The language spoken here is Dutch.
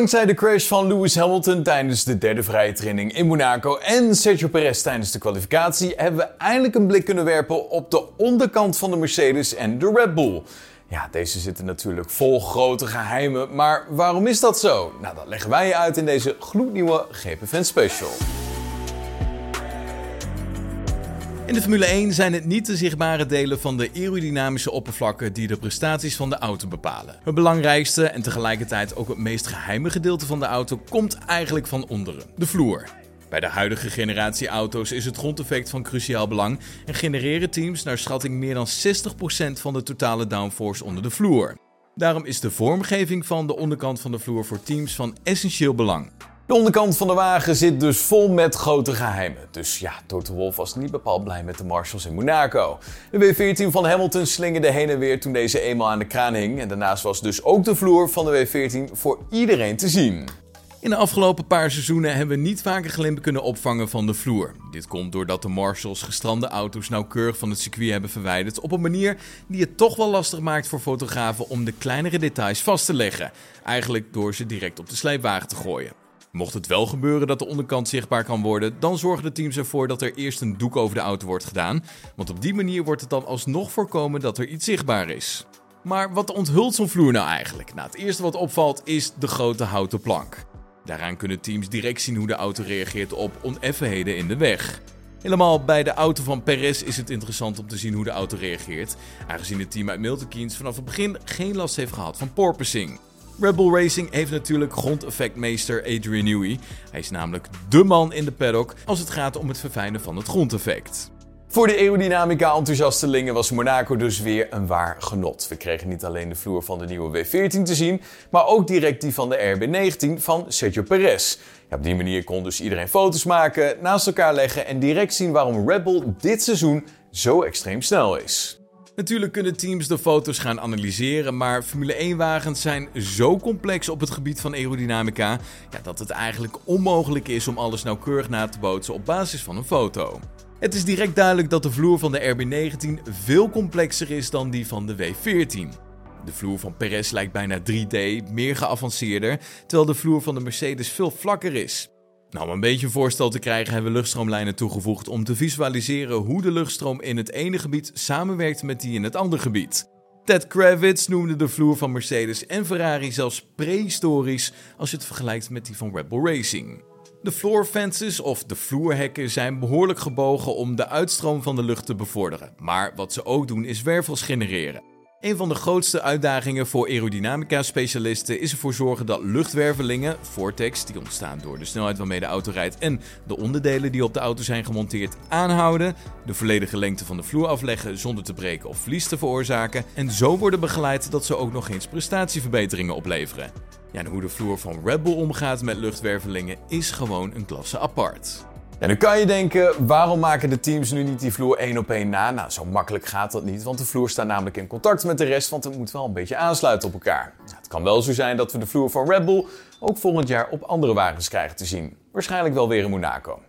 Dankzij de crash van Lewis Hamilton tijdens de derde vrije training in Monaco en Sergio Perez tijdens de kwalificatie hebben we eindelijk een blik kunnen werpen op de onderkant van de Mercedes en de Red Bull. Ja, deze zitten natuurlijk vol grote geheimen, maar waarom is dat zo? Nou, dat leggen wij je uit in deze gloednieuwe GPFan Special. In de Formule 1 zijn het niet de zichtbare delen van de aerodynamische oppervlakken die de prestaties van de auto bepalen. Het belangrijkste en tegelijkertijd ook het meest geheime gedeelte van de auto komt eigenlijk van onderen, de vloer. Bij de huidige generatie auto's is het grondeffect van cruciaal belang en genereren teams naar schatting meer dan 60% van de totale downforce onder de vloer. Daarom is de vormgeving van de onderkant van de vloer voor teams van essentieel belang. De onderkant van de wagen zit dus vol met grote geheimen. Dus ja, Toto Wolff was niet bepaald blij met de Marshalls in Monaco. De W14 van Hamilton slingerde heen en weer toen deze eenmaal aan de kraan hing. En daarnaast was dus ook de vloer van de W14 voor iedereen te zien. In de afgelopen paar seizoenen hebben we niet vaker glimpen kunnen opvangen van de vloer. Dit komt doordat de Marshalls gestrande auto's nauwkeurig van het circuit hebben verwijderd op een manier die het toch wel lastig maakt voor fotografen om de kleinere details vast te leggen. Eigenlijk door ze direct op de sleepwagen te gooien. Mocht het wel gebeuren dat de onderkant zichtbaar kan worden, dan zorgen de teams ervoor dat er eerst een doek over de auto wordt gedaan. Want op die manier wordt het dan alsnog voorkomen dat er iets zichtbaar is. Maar wat onthult zo'n vloer nou eigenlijk? Nou, het eerste wat opvalt is de grote houten plank. Daaraan kunnen teams direct zien hoe de auto reageert op oneffenheden in de weg. Helemaal bij de auto van Perez is het interessant om te zien hoe de auto reageert, aangezien het team uit Milton Keynes vanaf het begin geen last heeft gehad van porpoising. Red Bull Racing heeft natuurlijk grondeffectmeester Adrian Newey. Hij is namelijk dé man in de paddock als het gaat om het verfijnen van het grondeffect. Voor de aerodynamica-enthousiastelingen was Monaco dus weer een waar genot. We kregen niet alleen de vloer van de nieuwe W14 te zien, maar ook direct die van de RB19 van Sergio Perez. Op die manier kon dus iedereen foto's maken, naast elkaar leggen en direct zien waarom Red Bull dit seizoen zo extreem snel is. Natuurlijk kunnen teams de foto's gaan analyseren, maar Formule 1-wagens zijn zo complex op het gebied van aerodynamica ja, dat het eigenlijk onmogelijk is om alles nauwkeurig na te bootsen op basis van een foto. Het is direct duidelijk dat de vloer van de RB19 veel complexer is dan die van de W14. De vloer van Perez lijkt bijna 3D, meer geavanceerder, terwijl de vloer van de Mercedes veel vlakker is. Nou, om een beetje een voorstel te krijgen hebben we luchtstroomlijnen toegevoegd om te visualiseren hoe de luchtstroom in het ene gebied samenwerkt met die in het andere gebied. Ted Kravitz noemde de vloer van Mercedes en Ferrari zelfs prehistorisch als je het vergelijkt met die van Red Bull Racing. De floor fences of de vloerhekken zijn behoorlijk gebogen om de uitstroom van de lucht te bevorderen. Maar wat ze ook doen is wervels genereren. Een van de grootste uitdagingen voor aerodynamica-specialisten is ervoor zorgen dat luchtwervelingen, vortex, die ontstaan door de snelheid waarmee de auto rijdt en de onderdelen die op de auto zijn gemonteerd, aanhouden, de volledige lengte van de vloer afleggen zonder te breken of verlies te veroorzaken en zo worden begeleid dat ze ook nog eens prestatieverbeteringen opleveren. Ja, en hoe de vloer van Red Bull omgaat met luchtwervelingen is gewoon een klasse apart. En dan kan je denken, waarom maken de teams nu niet die vloer één op één na? Nou, zo makkelijk gaat dat niet, want de vloer staat namelijk in contact met de rest, want het moet wel een beetje aansluiten op elkaar. het kan wel zo zijn dat we de vloer van Red Bull ook volgend jaar op andere wagens krijgen te zien. Waarschijnlijk wel weer in Monaco.